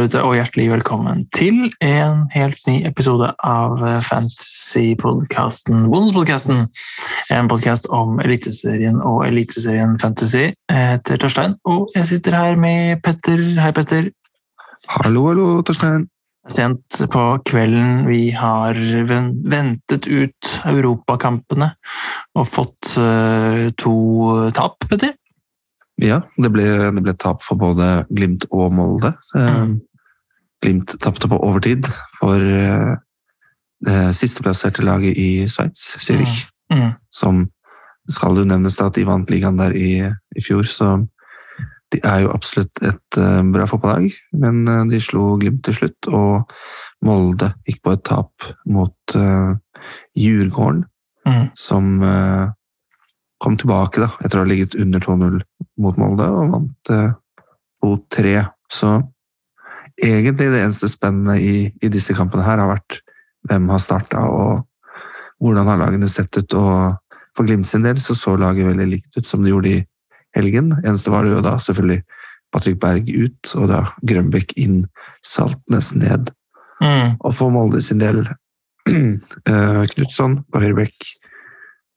der ute, og hjertelig velkommen til en helt ny episode av fantasypodkasten Bondespodkasten. En podkast om Eliteserien og Eliteserien Fantasy. Jeg heter Torstein, og jeg sitter her med Petter. Hei, Petter. Hallo, hallo, Torstein. Sent på kvelden. Vi har ventet ut europakampene og fått uh, to tap, Petter. Ja, det ble, det ble, tap for både Glimt og Molde. Mm. Glimt tapte på overtid for uh, det sisteplasserte laget i Sveits, Zürich. Mm. Mm. Som skal jo nevnes at de vant ligaen der i, i, fjor, så de er jo absolutt et uh, bra fotballag. Men uh, de slo Glimt til slutt, og Molde gikk på et tap mot Djurgården, mm. som kom tilbake da, etter å ha ligget under 2-0 mot Molde og vant eh, 2-3. Så egentlig det eneste spennende i, i, disse kampene her har vært hvem har starta og hvordan har lagene sett ut. og For Glimt sin del så så laget veldig likt ut som det gjorde i helgen. Eneste var det jo da selvfølgelig Patrick Berg ut, og da Grønbekk inn, Saltnes ned. Mm. Og for Molde sin del uh, Knutson på høyrebekk,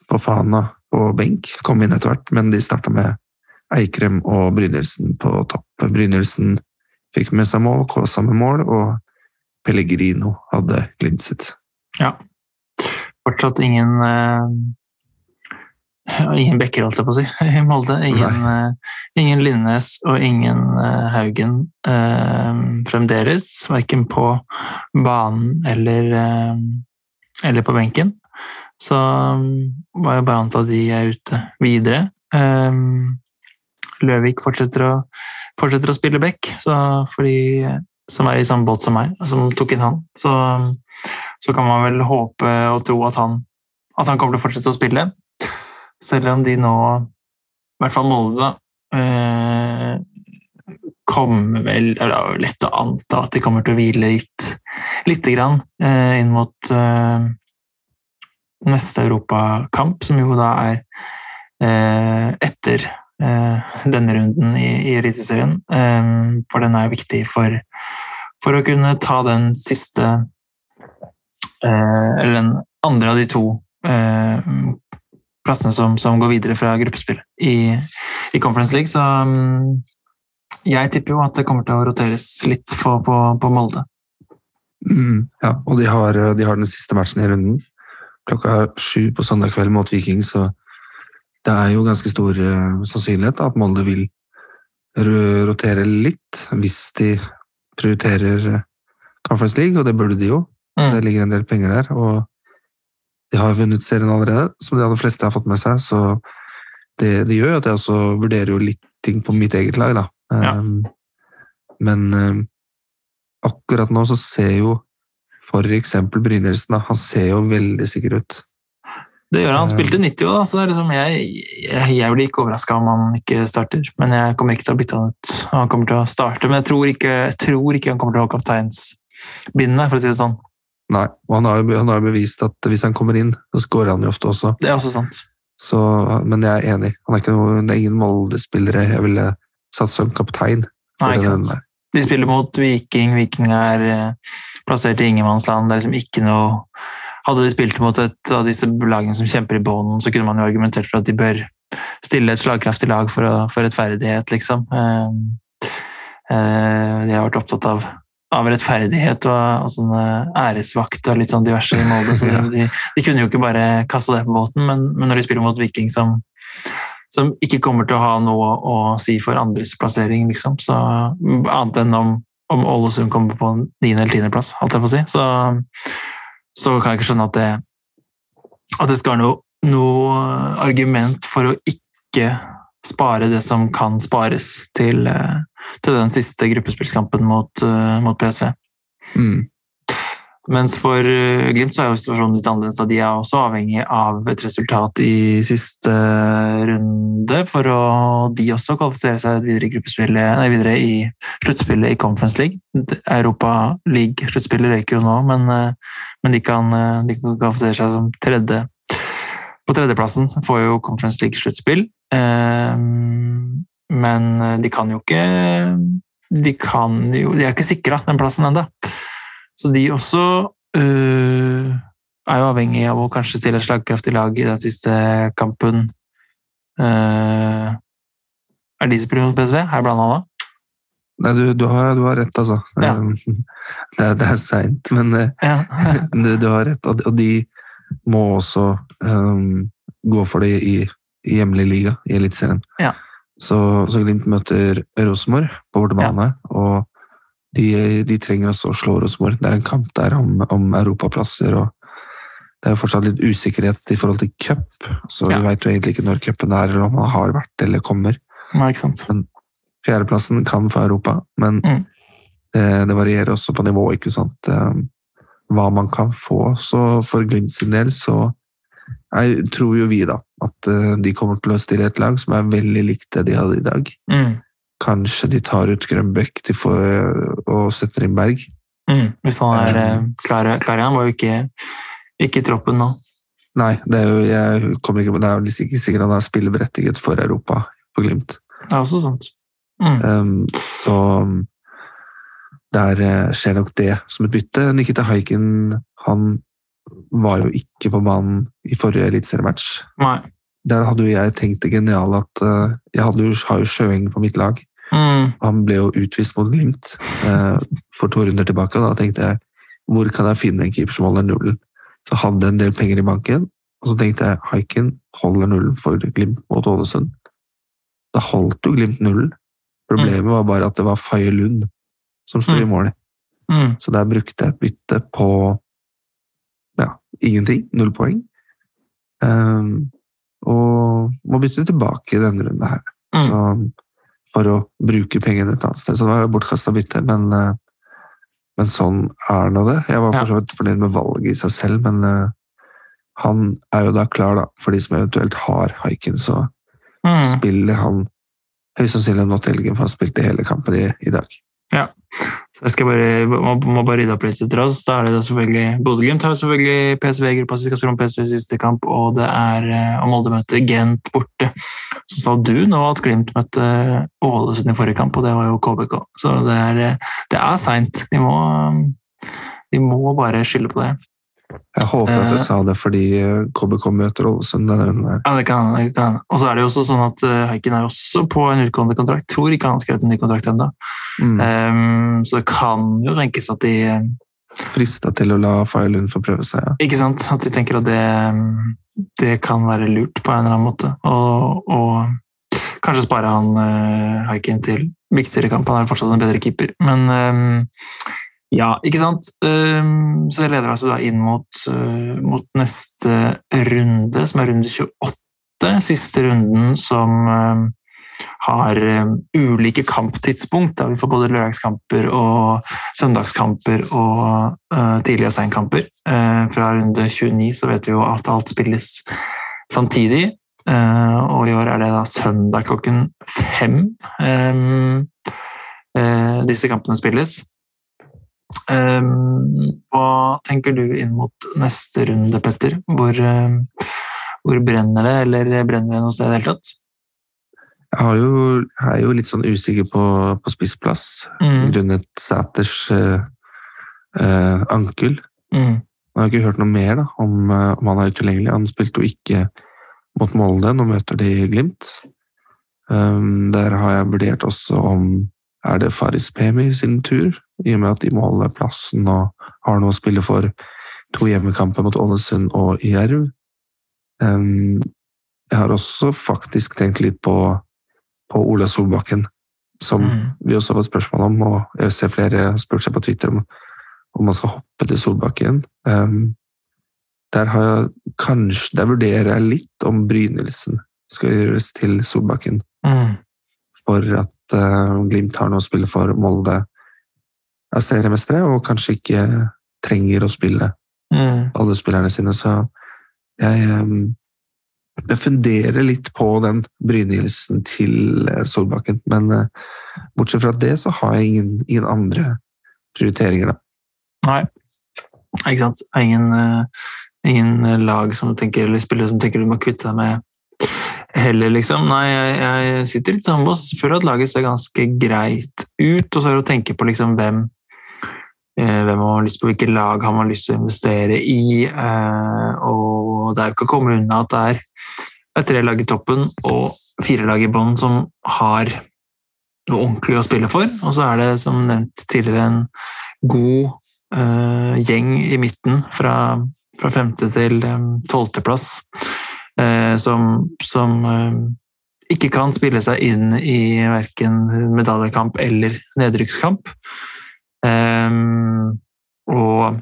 Fofana på benk. Kom inn etter hvert, men de starta med Eikrem og Brynildsen på topp. Brynildsen fikk med seg mål, med mål, og Pellegrino hadde Glimt sitt. Ja. Fortsatt ingen uh, Ingen bekker, holdt jeg på å si, i Molde. Ingen, uh, ingen Linnes og ingen uh, Haugen fremdeles. Verken på banen eller, eller på benken. Så var jo bare anta at de er ute videre. Um, Løvik fortsetter å, fortsetter å spille back, som er i samme båt som meg, som tok inn han. Så, så kan man vel håpe og tro at han, at han kommer til å fortsette å spille. Selv om de nå, i hvert fall Molde, da eh, kommer vel Det er lett å anta at de kommer til å hvile litt, lite grann eh, inn mot eh, neste europakamp, som jo da er eh, etter denne runden i, i Eliteserien. Eh, for den er viktig for, for, å kunne ta den siste eh, Eller den andre av de to eh, plassene som, som, går videre fra gruppespill i, i Conference League. Så um, jeg tipper jo at det kommer til å roteres litt på, på, på Molde. Mm, ja, og de har, de har, den siste matchen i runden klokka sju på søndag kveld mot Viking, så det er jo ganske stor uh, sannsynlighet at Molde vil rotere litt hvis de prioriterer Conference League, og det burde de jo. Mm. Det ligger en del penger der, og de har vunnet serien allerede, som de aller fleste har fått med seg, så det det gjør, at jeg også vurderer jo litt ting på mitt eget lag, da. Ja. Um, men um, akkurat nå så ser jo for eksempel Brynildsen, han ser jo veldig sikker ut. Det gjør han. Han spilte 90 òg, så liksom jeg, jeg, jeg, blir ikke overraska om han ikke starter. Men jeg kommer ikke til å bytte han ut. Han kommer til å starte, men jeg tror ikke, jeg tror ikke han kommer til å ha kapteinsbindet, for å si det sånn. Nei, og han har jo han har bevist at hvis han kommer inn, så skårer han jo ofte også. Det er også sant. Så, men jeg er enig. Han er ikke noe, det er ingen Molde-spillere jeg ville satt som kaptein. Nei, ikke sant. De spiller mot Viking. Viking er eh, plassert i ingenmannsland. Det er liksom ikke noe Hadde de spilt mot et av disse lagene som kjemper i bånen, så kunne man jo argumentert for at de bør stille et slagkraftig lag for, å, for rettferdighet, liksom. Eh, eh, de har vært opptatt av, av rettferdighet og, og sånne æresvakt og litt sånn diverse i Molde. Så de, de, kunne jo ikke bare kaste det på båten, men, men når de spiller mot Viking som som ikke kommer til å ha noe å si for andres plassering, liksom. Så, annet enn om, om Ålesund kommer på niende- eller tiendeplass, holdt jeg på å si. Så, så, kan jeg ikke skjønne at det, at det skal være noe, noe argument for å ikke spare det som kan spares til, til den siste gruppespillskampen mot, mot PSV. Mm. Mens for eh, Glimt så er jo situasjonen litt annerledes. De er også avhengig av et resultat i siste runde for å de også kvalifisere seg videre nei, i sluttspillet i Conference League. Europa League-sluttspillet røyker jo nå, men, eh, men de, kan, eh, de, kan, kvalifisere seg som tredje. På tredjeplassen får jo Conference League-sluttspill, men de kan jo ikke de kan jo De er ikke sikra den plassen ennå. Så de også øh, er jo avhengig av å kanskje stille et slagkraftig lag i den siste kampen. Uh, er de som spiller mot PSV? Her jeg blanda da? Nei, du, du, har, du, har, rett, altså. Ja. Det, er, det er seint, men ja. du, du, har rett. Og de må også um, gå for det i, i hjemlig liga, i Eliteserien. Ja. Så, så, Glimt møter Rosenborg på bortebane, og de, de, trenger også å slå Rosenborg. Det er en kamp der om, om europaplasser. og det er jo fortsatt litt usikkerhet i forhold til cup, så ja. vi veit jo egentlig ikke når cupen er, eller om han har vært eller kommer. Nei, ikke sant. Men fjerdeplassen kan få Europa, men mm. det, det, varierer også på nivå, ikke sant. Um, hva man kan få. Så for Glimt sin del så jeg tror jo vi da at uh, de kommer til å stille et lag som er veldig likt det de hadde i dag. Mm. Kanskje de tar ut Grønbæk og setter inn Berg. Mm. Hvis han er um, klar, klar igjen. var jo ikke ikke i troppen nå. Nei, det er jo jeg kommer ikke, det er jo ikke sikkert han er spilleberettiget for Europa på Glimt. Det er også sant. Mm. Um, så der eh, skjer nok det som et bytte. Nikita Haikin han var jo ikke på banen i forrige eliteseriematch. Der hadde jo jeg tenkt det geniale at jeg jo, har jo Sjøeng på mitt lag. Mm. Han ble jo utvist mot Glimt eh, for to runder tilbake. Da tenkte jeg hvor kan jeg finne en keeper som holder nullen? Så hadde jeg en del penger i banken, og så tenkte jeg Haiken holder nullen for Glimt mot Ålesund. Da holdt jo Glimt nullen. Problemet mm. var bare at det var Faye Lund som sto mm. i mål. Mm. Så der brukte jeg et bytte på ja, ingenting. Null poeng. Um, og må bytte tilbake i denne runden her. Mm. Så, for å bruke pengene et annet sted. Så det var bortkasta bytte, men uh, men sånn er nå det. Jeg var for så vidt fornøyd med valget i seg selv, men uh, han er jo da klar, da, for de som eventuelt har haiken, så mm. spiller han høyst sannsynlig nå til helgen, for han spilte hele kampen i, i dag. Ja. Jeg skal bare, må, må bare rydde opp litt etter oss. Da er det da selvfølgelig Bodø-Glimt har selvfølgelig PSV-gruppa som skal spille om PSV siste kamp, og det er om og Molde møter Gent borte. Så sa du nå at Glimt møtte Ålesund i forrige kamp, og det var jo KBK. Så det er, eh, det er seint. De, de må bare skylde på det. Jeg håper at jeg sa det fordi KBK eh, møter Ålesund. Ja, det kan, det. Og så er det jo også sånn at uh, Haiken er også på en utgående kontrakt. Tror ikke han har skrevet en ny kontrakt ennå. Mm. Um, så det kan jo tenkes at de uh, Frista til å la Faye få prøve seg. Ja. Ikke sant? At de tenker at det, det kan være lurt på en eller annen måte. Og, og kanskje spare han uh, Haiken til viktigere kamp. Han er fortsatt en bedre keeper. Men um, ja, ikke sant. Ehm, så det leder altså da inn mot, eh, mot, neste runde, som er runde 28. Siste runden som ehm, har ehm, ulike kamptidspunkt. Da vi får både lørdagskamper og søndagskamper og tidlig- og seinkamper. Fra runde 29 så vet vi jo at alt spilles samtidig. Og i år er det da søndag klokken fem disse kampene spilles. Um, hva tenker du inn mot neste runde, Petter? Hvor, uh, hvor brenner det, eller brenner det noe sted i det hele tatt? Jeg, jo, jeg, er jo litt sånn usikker på, på spissplass mm. grunnet Sæters uh, uh, ankel. Mm. Jeg har ikke hørt noe mer da, om, om han er utilgjengelig. Han spilte jo ikke mot Molde, nå møter de Glimt. Um, der har jeg vurdert også om er det Faris Pemi sin tur, i og med at de må holde plassen og har noe å spille for to hjemmekamper mot Ålesund og Jerv. Jeg har også faktisk tenkt litt på, på Ola Solbakken, som mm. vi også har fått spørsmål om, og jeg ser flere har spurt seg på Twitter om, om man skal hoppe til Solbakken. Der, har jeg, kanskje, der vurderer jeg litt om Brynildsen skal gjøres til Solbakken. Mm. For at uh, Glimt har noe å spille for. Molde er seriemestere og kanskje ikke trenger å spille mm. alle spillerne sine. Så jeg, um, jeg funderer litt på den brynelsen til uh, Solbakken. Men uh, bortsett fra det så har jeg ingen, ingen andre prioriteringer, da. Nei, ikke sant. Ingen, ingen lag som tenker, eller spillere som tenker du må kvitte deg med heller, liksom. Nei, jeg, jeg sitter litt sammen med oss. Føler at laget ser ganske greit ut, og så er det å tenke på liksom hvem eh, hvem man har lyst på, hvilke lag har man lyst til å investere i. Eh, og det er jo ikke å komme unna at det er, tre lag i toppen og fire lag i bånn som har noe ordentlig å spille for. Og så er det, som nevnt tidligere, en god uh, gjeng i midten fra, fra femte til tolvteplass eh, som, som eh, ikke kan spille seg inn i verken medaljekamp eller nedrykkskamp. Um, og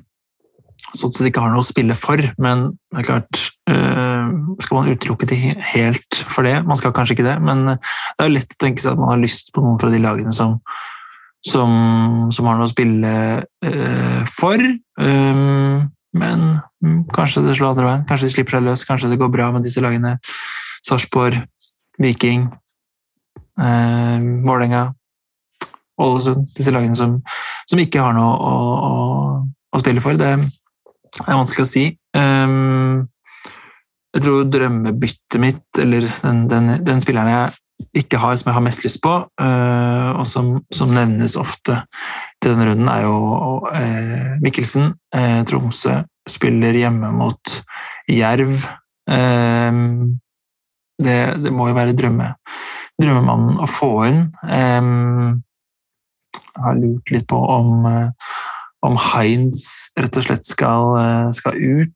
sånn at de ikke har noe å spille for, men det er klart uh, Skal man utelukke det helt for det? Man skal kanskje ikke det, men det er lett å tenke seg at man har lyst på noen fra de lagene som, som, som har noe å spille uh, for. Um, men mm, kanskje det slår andre veien. Kanskje de slipper seg løs. Kanskje det går bra med disse lagene. Sarpsborg, Viking, eh, Vålerenga, Ålesund. Disse lagene som, som, ikke har noe å, å, å, spille for. Det er vanskelig å si. Um, jeg tror drømmebyttet mitt, eller den, den, den, spilleren jeg ikke har, som jeg har mest lyst på, uh, og som, som nevnes ofte til denne runden, er jo uh, Mikkelsen. Uh, Tromsø spiller hjemme mot Jerv. Eh, det, det, må jo være drømme, drømmemannen å få inn. Eh, har lurt litt på om, eh, om Heinz rett og slett skal, eh, skal ut.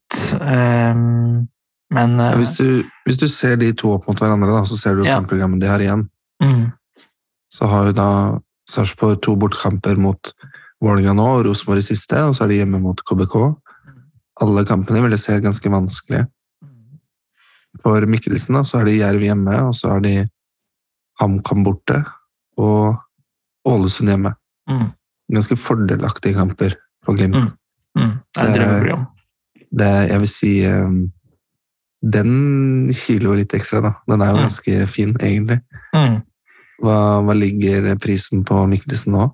men ja, hvis, du, hvis, du, ser de to opp mot hverandre, da, så ser du ja. kampprogrammet de har igjen. Mm. Så har jo da Sarpsborg to bortkamper mot Vålerenga nå, og Rosenborg i siste, og så er de hjemme mot KBK. Alle kampene vil jeg se ganske vanskelige. For Mikkelsen da, så er de Jerv hjemme, og så er de HamKam borte og Ålesund hjemme. Mm. Ganske fordelaktige kamper for Glimt. Mm. Mm. Det er drømmeprogram. Det, jeg vil si um, Den kiler jo litt ekstra, da. Den er jo mm. ganske fin, egentlig. Mm. Hva, hva, ligger prisen på Mikkelsen nå?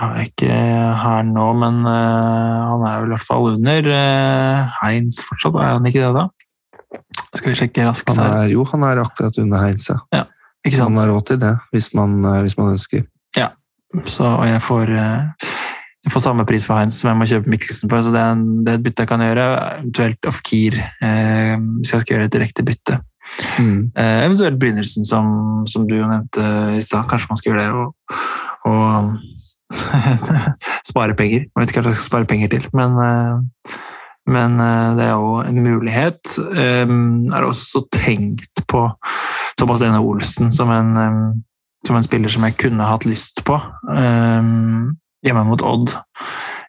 Jeg er ikke her nå, men uh, han er vel i hvert fall under uh, Heinz fortsatt, er han ikke det, da? Skal vi sjekke raskt her? Er, jo, han er akkurat under Heinz, ja. ja ikke sant? Han har råd til det, hvis man, uh, hvis man ønsker. Ja, så jeg får, jeg får samme pris for Heinz som jeg må kjøpe Mikkelsen for, så det er, en, det er et bytte jeg kan gjøre. Eventuelt Ofkir, hvis jeg skal gjøre et direkte bytte. Mm. Eh, eventuelt Brynildsen, som, som, du jo nevnte i stad. Kanskje man skal gjøre det og, og spare penger. Jeg vet ikke hva jeg skal spare penger til, men, eh, men eh, det er jo en mulighet. Jeg har også tenkt på Thomas Dene Olsen som en, som en spiller som jeg kunne hatt lyst på hjemme mot Odd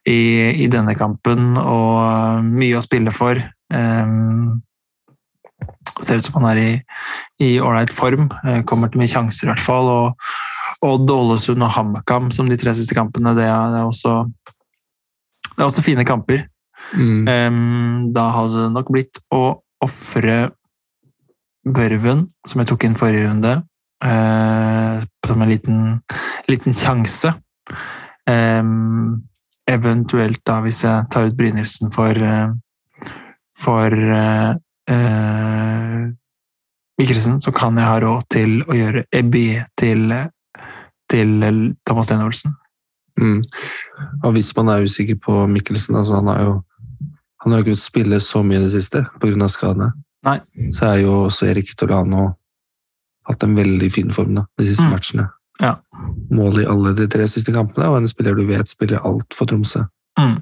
i, i denne kampen, og mye å spille for. Um, ser ut som han er i ålreit form. Eh, kommer til mye sjanser, i hvert fall. Og, Odd, Ålesund og HamKam som de tre siste kampene, det er, det er, også, det er også fine kamper. Mm. Um, da hadde det nok blitt å ofre Børven, som jeg tok inn forrige runde, uh, som en liten, liten sjanse. Eventuelt da, hvis jeg tar ut Brynildsen for, for uh, eh, Mikkelsen, så kan jeg ha råd til å gjøre Ebby til, til Thomas Lene Olsen. Mm. Og hvis man er usikker på Mikkelsen altså Han har jo han har ikke ikke spille så mye i det siste pga. skadene. Nei. Så er jo også Erik Torano hatt en veldig fin form da, de siste mm. matchene. Ja. Mål i alle de tre siste kampene, og en spiller du vet spiller alt for Tromsø. Mm.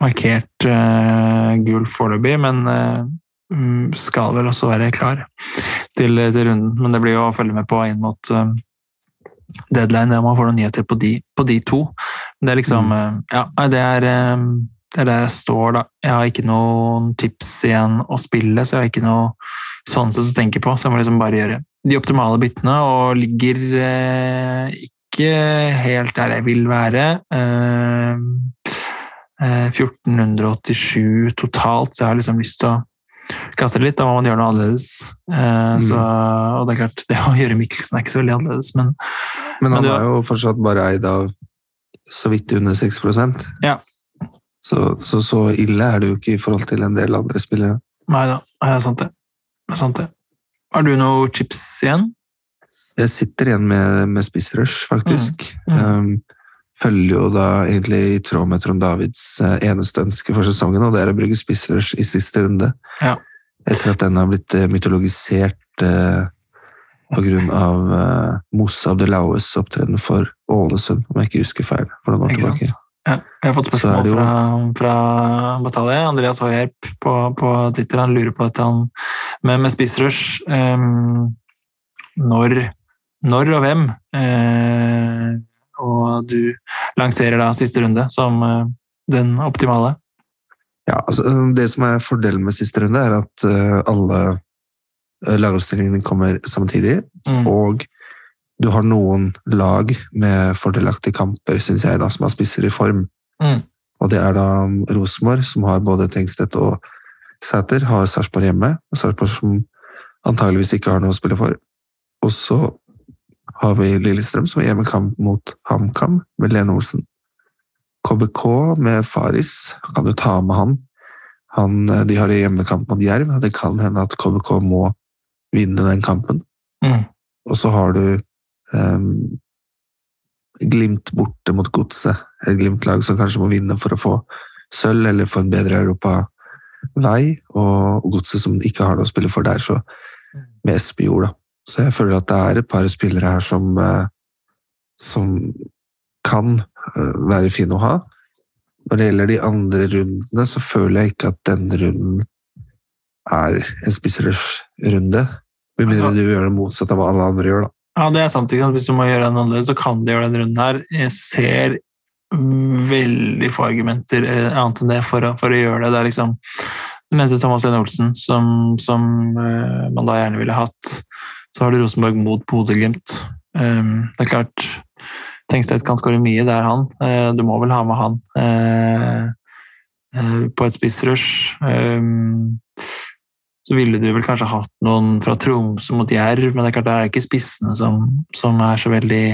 Markert uh, gul foreløpig, men uh, skal vel også være klar til, til, runden, men det blir jo å følge med på inn mot uh, deadline. Ja, man får noen nyheter på de, på de to. Det er liksom mm. Ja, det er, det er der jeg står, da. Jeg har ikke noen tips igjen å spille, så jeg har ikke noe sånn sett å tenke på. Så jeg må liksom bare gjøre de optimale byttene, og ligger ikke helt der jeg vil være. 1487 totalt, så jeg har liksom lyst til å kaste det litt, da må man gjøre noe annerledes. Eh, mm. så, og det er klart, det å gjøre Mikkelsen er ikke så veldig annerledes, men Men han men er jo fortsatt bare eid av så vidt under 6 ja. så, så, så ille er det jo ikke i forhold til en del andre spillere. Nei da, det er sant det. Det er sant det. Har du noe chips igjen? Jeg sitter igjen med, med spissrush, faktisk. Mm, mm. Um, følger jo da egentlig i tråd med Trond Davids uh, eneste ønske for sesongen, og det er å bruke spissrush i siste runde. Ja. Etter at den har blitt uh, mytologisert uh, av uh, Moussa Abdelaues opptreden for Ålesund, om jeg ikke husker feil. for noen år tilbake. Ja, jeg har fått spørsmål jo- fra, fra Batalje, Andreas Høyhjelp på, på Twitter. Han lurer på dette han, med, med spissrush. ehm, når, når og hvem? Eh, og du lanserer da siste runde som eh, den optimale. Ja, altså, det som er fordelen med siste runde, er at alle lagoppstillingene kommer samtidig, Mm. og du har noen lag med fordelaktige kamper, syns jeg, da, som har spisser i form. Mm. Og det er da Rosenborg, som har både Tengstedt og Sæter, har Sarpsborg hjemme. Sarpsborg som antageligvis ikke har noe å spille for. Og så har vi Lillestrøm, som er hjemmekamp mot HamKam med Lene Olsen. KBK med Faris, kan du ta med han? han eh, de har hjemmekamp mot Jerv, det kan hende at KBK må vinne den kampen. Mm. Og så har du um, Glimt borte mot Godset. Et Glimt-lag som kanskje må vinne for å få sølv eller få en bedre europavei. Og Godset som ikke har noe å spille for der, så med Espejord, da. Så jeg føler at det er et par spillere her som, eh, som kan eh, være fine å ha. Når det gjelder de andre rundene, så føler jeg ikke at denne runden er en spissrush-runde. Med mindre du gjør det motsatt av hva alle andre gjør, da. Ja, det er sant? Hvis du må gjøre den annerledes, så kan de gjøre den runden her. Jeg ser veldig få argumenter eh, annet enn det for å, for å gjøre det. Det er liksom Du nevnte Thomas Lene Olsen, som, som eh, man da gjerne ville hatt. Så har du Rosenborg mot Bodø-Glimt. Um, det er klart Tengstedt kan skåre mye, det er han. Eh, du må vel ha med han på et spissrush. Um, så ville du vel kanskje hatt noen fra Tromsø mot Jerv, men det er klart det er ikke spissene som, som er så veldig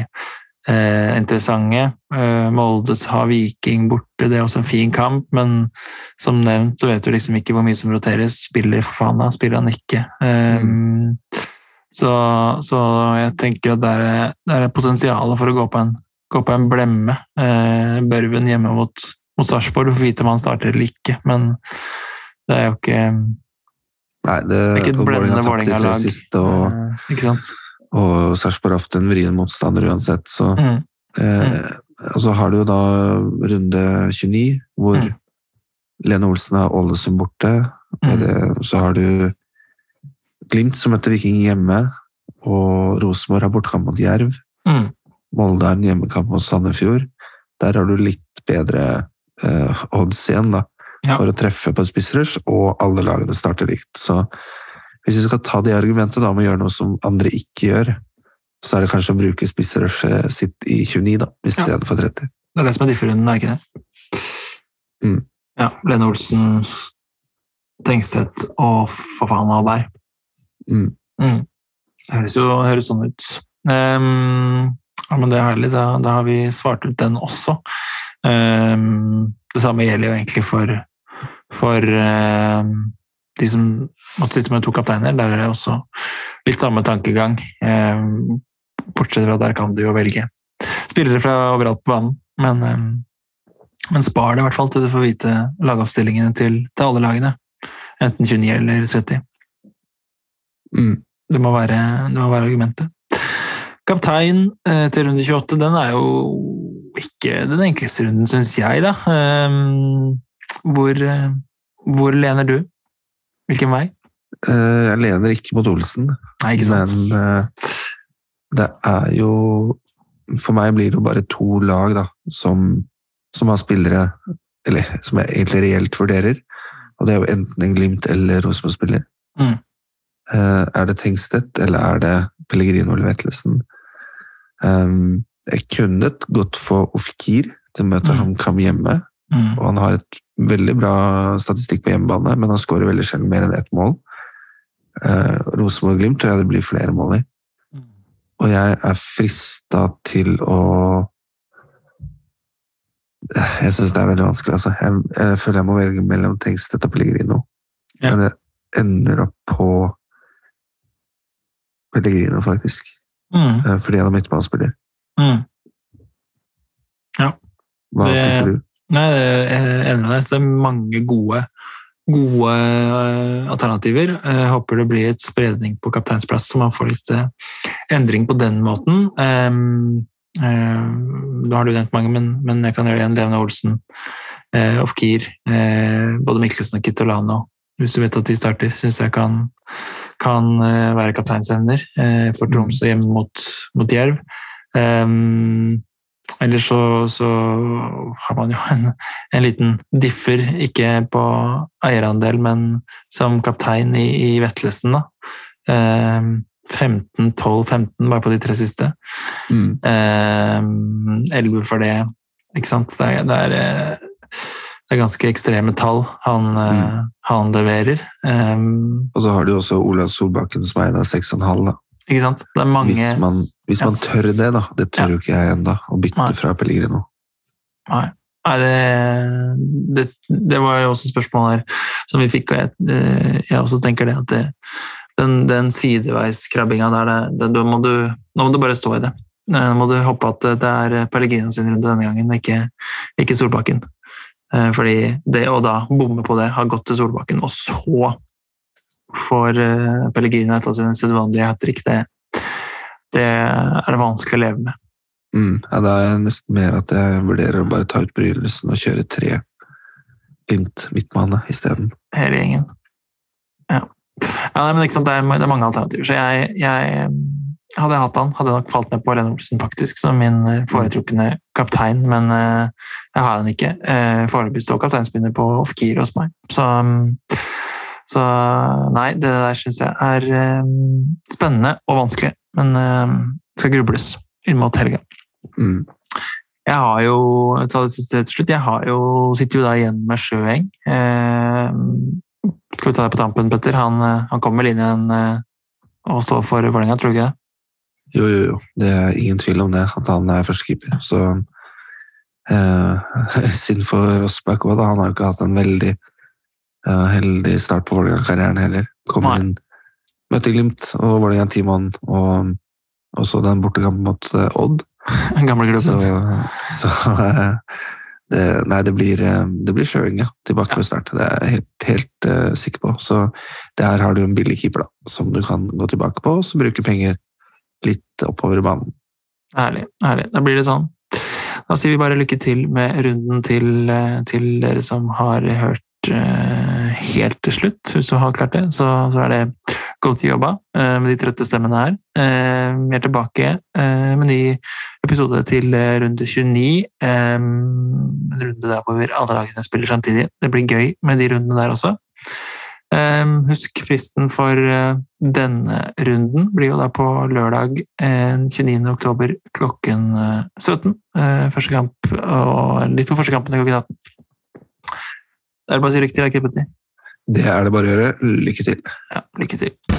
eh, interessante. Eh, Moldes har Viking borte, det er også en fin kamp, men som nevnt så vet du liksom ikke hvor mye som roteres. Spiller Fana, spiller han ikke. Eh, så, så jeg tenker at det er, der er potensialet for å gå på en, gå på en blemme. Eh, Børven hjemme mot, mot Sarpsborg, du får vite om han starter eller ikke, men det er jo ikke Nei, det, det er ikke et blendende Vålerenga-lag. og, Eh, Ikke sant? Og Sarpsborg hatt en vrien motstander uansett, så Mm. eh, Og så har du jo da runde 29, hvor Mm. Lene Olsen har Ålesund borte. Mm. Så har du Glimt som møter Viking hjemme, og Rosenborg har bortekamp mot Jerv. Mm. Molde har en hjemmekamp mot Sandefjord. Der har du litt bedre eh, odds igjen da, Ja. for å treffe på spissrush, og alle lagene starter likt. Så hvis vi skal ta det argumentet da, om å gjøre noe som andre ikke gjør, så er det kanskje å bruke spissrushet sitt i 29 da, Ja. istedenfor 30. Det er det som er differunden, er ikke det? Mm. Ja. Lene Olsen, Tengstedt og for faen Alberg. Mm. Mm. Det høres jo høres sånn ut. Um, ja, men det er herlig. Da, da har vi svart ut den også. Um, det samme gjelder jo egentlig for, for ehm, de som måtte sitte med to kapteiner. Der er det også litt samme tankegang. Ehm, bortsett fra der kan du jo velge spillere fra overalt på banen. Men, ehm, men spar det i hvert fall til du får vite lagoppstillingene til, til alle lagene. Enten 29 eller 30. Mm. Det må være, det må være argumentet. Kaptein eh, til runde 28, den er jo ikke den enkleste runden, syns jeg, da. Hvor, eh, hvor lener du? Hvilken vei? Eh, Jeg lener ikke mot Olsen, Nei, ikke sant? men eh, det er jo For meg blir det jo bare to lag da, som, som har spillere Eller som jeg egentlig reelt vurderer. Og det er jo enten en Glimt eller Rosenborg-spiller. Mm. Eh, Er det Tengstedt, eller er det Pellegrino eller Vetlesen? Um, jeg kunne gått for Ofkir til å møte Mm. HamKam hjemme. Mm. Og han har et veldig bra statistikk på hjemmebane, men han skårer veldig sjelden mer enn ett mål. Eh, Rosenborg-Glimt tror jeg det blir flere mål i. Og jeg er frista til å Jeg syns det er veldig vanskelig, altså. Jeg, jeg føler jeg må velge mellom Tengstedt og Pellegrino. Ja. Men det ender opp på Pellegrino, faktisk. Mm. Eh, Fordi han er midtbanespiller. Mm. Hva Det- tenker du? Nei, jeg er enig med deg. Det er mange gode, gode eh, alternativer. Jeg håper det blir et spredning på kapteinsplass, så man får litt eh, endring på den måten. Um, eh, Nå har du nevnt mange, men, men jeg kan gjøre det igjen. Levne Olsen, Ofkir, eh, både Mikkelsen og Kitolano. Hvis du vet at de starter, syns jeg kan, kan eh, være kapteinsemner eh, for Tromsø hjemme mot, mot Jerv. Um, Ellers så, så har man jo en, en liten differ, ikke på eierandel, men som kaptein i, i Vetlesen, da. Eh, 15, 12, 15 bare på de tre siste. Mm. Eh, 11 for det, ikke sant. Det er, det er, eh, det er ganske ekstreme tall han, mm. han leverer. Eh, Og så har du også Ola Solbakken som er en av 6,5. da. ikke sant. Det er mange Hvis man, hvis man tør det, da. Det tør jo ikke jeg ennå, å bytte Nei. fra Pellegrino. Nei, Nei det, det, det var jo også spørsmål her som vi fikk, og jeg, eh, jeg også tenker det at det, den, den sideveiskrabbinga der, det, det, må du, nå må du bare stå i det. Nå må du håpe at det er Pellegrino sin runde denne gangen, ikke, ikke Solbakken. Eh, Fordi det å da bomme på det, har gått til Solbakken, og så får eh, Pellegrino et av sine sedvanlige hat trick, det, det er det vanskelig å leve med. Mm. Ja, da er det nesten mer at jeg vurderer å bare ta ut begynnelsen og kjøre tre Glimt midtbane isteden. hele gjengen. Ja. ja men ikke sant, det er, det er mange alternativer, så jeg, jeg hadde jeg hatt han, hadde jeg nok falt ned på Lene Olsen faktisk, som min eh, foretrukne kaptein, men uh, jeg har han ikke. Uh, Foreløpig står kapteinspinner på off-gear hos meg, så, um, så nei, det der syns jeg er um, spennende og vanskelig, men det skal grubles inn mot helga. Mm. Jeg har jo, til slutt, jeg har jo, sitter jo da igjen med Sjøeng. Eh, skal vi ta det på tampen, Petter? Han, eh, han kommer vel inn igjen eh, og står for Vålerenga, tror du ikke det? Jo, jo, jo. Det er ingen tvil om det, at han er førstekeeper. Så eh, synd for Rossbakk òg, da. Han har jo ikke hatt en veldig eh, heldig start på Vålerenga-karrieren heller. Kommer inn, møter Glimt og Vålerenga ti mann, og, så den bortekampen mot eh, Odd. Gamle Så, klubben. så eh, det, Nei, det blir, eh, det blir Sjøeng, ja. Tilbake Ja. ved start. Det er jeg helt, helt uh, sikker på. Så der har du en billig keeper da, som du kan gå tilbake på, og så bruke penger litt oppover i banen. Herlig. herlig. Da blir det sånn. Da sier vi bare lykke til med runden til, til dere som har hørt uh, helt til slutt. Hvis du har klart det, så, så er det godt jobba eh, med de trøtte stemmene her. Eh, Vi er tilbake med med ny episode til eh, runde 29. eh, En runde der hvor alle lagene spiller samtidig. Det blir gøy med de rundene der også. Eh, Husk fristen for eh, denne runden blir jo da på lørdag eh, 29. oktober klokken eh, 17. Eh, Første kamp, og litt på første kampen klokken 18. Det er bare å si lykke til. Det er det bare å gjøre. Lykke til. Ja, lykke til.